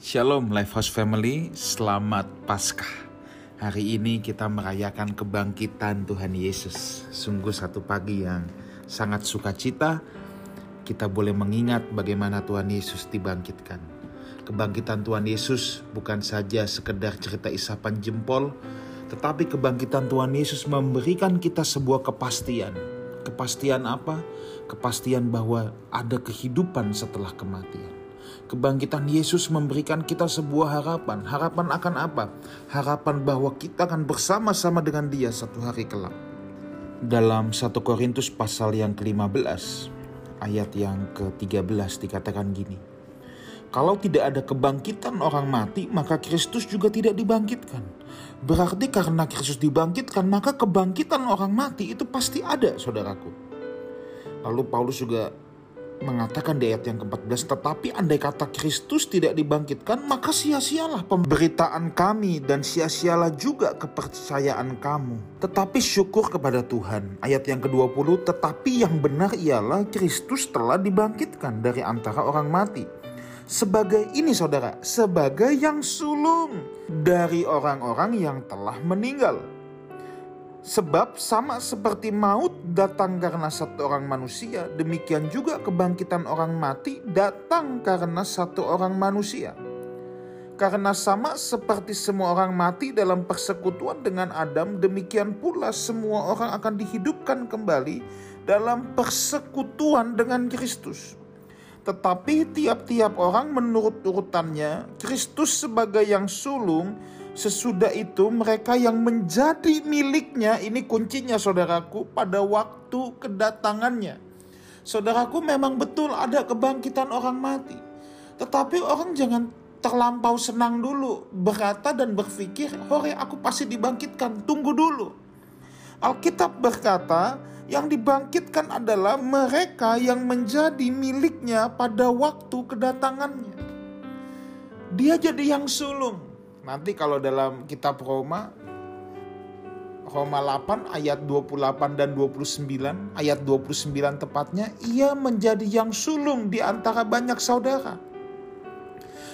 Shalom Lifehouse Family, selamat Paskah. Hari ini kita merayakan kebangkitan Tuhan Yesus. Sungguh satu pagi yang sangat sukacita. Kita boleh mengingat bagaimana Tuhan Yesus dibangkitkan. Kebangkitan Tuhan Yesus bukan saja sekedar cerita isapan jempol, tetapi kebangkitan Tuhan Yesus memberikan kita sebuah kepastian. Kepastian apa? Kepastian bahwa ada kehidupan setelah kematian. Kebangkitan Yesus memberikan kita sebuah harapan. Harapan akan apa? Harapan bahwa kita akan bersama-sama dengan dia satu hari kelak. Dalam 1 Korintus pasal yang ke-15, ayat yang ke-13 dikatakan gini. Kalau tidak ada kebangkitan orang mati, maka Kristus juga tidak dibangkitkan. Berarti karena Kristus dibangkitkan, maka kebangkitan orang mati itu pasti ada, saudaraku. Lalu Paulus juga mengatakan di ayat yang ke-14, tetapi andai kata Kristus tidak dibangkitkan, maka sia-sialah pemberitaan kami dan sia-sialah juga kepercayaan kamu. Tetapi syukur kepada Tuhan. Ayat yang ke-20, tetapi yang benar ialah Kristus telah dibangkitkan dari antara orang mati. Sebagai ini saudara, sebagai yang sulung dari orang-orang yang telah meninggal Sebab sama seperti maut datang karena satu orang manusia, demikian juga kebangkitan orang mati datang karena satu orang manusia. Karena sama seperti semua orang mati dalam persekutuan dengan Adam, demikian pula semua orang akan dihidupkan kembali dalam persekutuan dengan Kristus. Tetapi tiap-tiap orang menurut urutannya, Kristus sebagai yang sulung, Sesudah itu mereka yang menjadi miliknya ini kuncinya saudaraku pada waktu kedatangannya. Saudaraku memang betul ada kebangkitan orang mati. Tetapi orang jangan terlampau senang dulu, berkata dan berpikir, "Hore, aku pasti dibangkitkan, tunggu dulu." Alkitab berkata, yang dibangkitkan adalah mereka yang menjadi miliknya pada waktu kedatangannya. Dia jadi yang sulung. Nanti kalau dalam kitab Roma Roma 8 ayat 28 dan 29 ayat 29 tepatnya ia menjadi yang sulung di antara banyak saudara.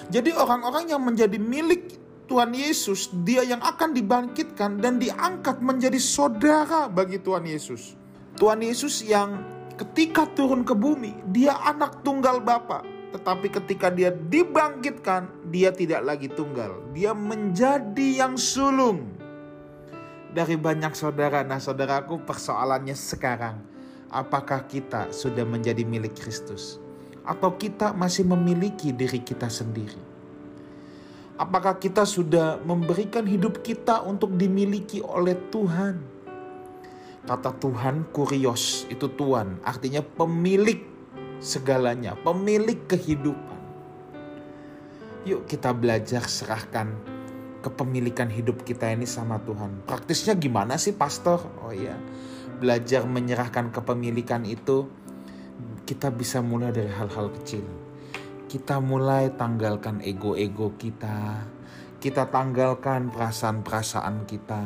Jadi orang-orang yang menjadi milik Tuhan Yesus, dia yang akan dibangkitkan dan diangkat menjadi saudara bagi Tuhan Yesus. Tuhan Yesus yang ketika turun ke bumi, dia anak tunggal Bapa tetapi ketika dia dibangkitkan, dia tidak lagi tunggal. Dia menjadi yang sulung dari banyak saudara. Nah, saudaraku, persoalannya sekarang, apakah kita sudah menjadi milik Kristus, atau kita masih memiliki diri kita sendiri? Apakah kita sudah memberikan hidup kita untuk dimiliki oleh Tuhan? Kata Tuhan, kurios itu Tuhan, artinya pemilik segalanya, pemilik kehidupan. Yuk kita belajar serahkan kepemilikan hidup kita ini sama Tuhan. Praktisnya gimana sih pastor? Oh iya, belajar menyerahkan kepemilikan itu kita bisa mulai dari hal-hal kecil. Kita mulai tanggalkan ego-ego kita. Kita tanggalkan perasaan-perasaan kita.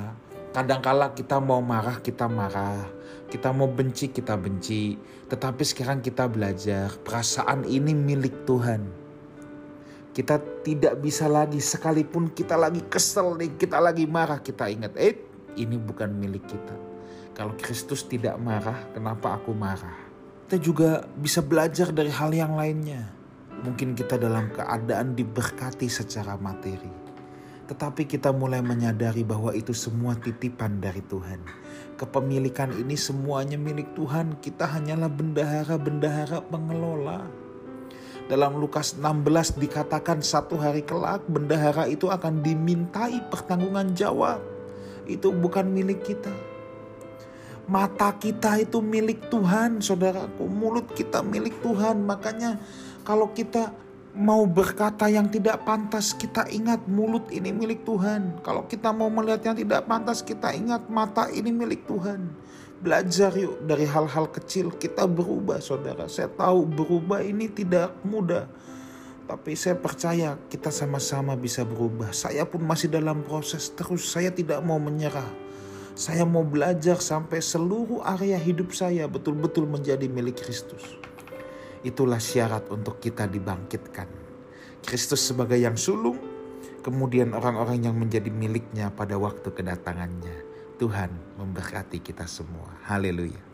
Kadangkala kita mau marah, kita marah kita mau benci, kita benci. Tetapi sekarang kita belajar, perasaan ini milik Tuhan. Kita tidak bisa lagi, sekalipun kita lagi kesel nih, kita lagi marah, kita ingat, eh ini bukan milik kita. Kalau Kristus tidak marah, kenapa aku marah? Kita juga bisa belajar dari hal yang lainnya. Mungkin kita dalam keadaan diberkati secara materi tetapi kita mulai menyadari bahwa itu semua titipan dari Tuhan. Kepemilikan ini semuanya milik Tuhan. Kita hanyalah bendahara-bendahara pengelola. Dalam Lukas 16 dikatakan satu hari kelak bendahara itu akan dimintai pertanggungan jawab. Itu bukan milik kita. Mata kita itu milik Tuhan, saudaraku. Mulut kita milik Tuhan. Makanya kalau kita mau berkata yang tidak pantas, kita ingat mulut ini milik Tuhan. Kalau kita mau melihat yang tidak pantas, kita ingat mata ini milik Tuhan. Belajar yuk dari hal-hal kecil kita berubah saudara. Saya tahu berubah ini tidak mudah. Tapi saya percaya kita sama-sama bisa berubah. Saya pun masih dalam proses terus. Saya tidak mau menyerah. Saya mau belajar sampai seluruh area hidup saya betul-betul menjadi milik Kristus. Itulah syarat untuk kita dibangkitkan. Kristus sebagai yang sulung, kemudian orang-orang yang menjadi miliknya pada waktu kedatangannya. Tuhan memberkati kita semua. Haleluya.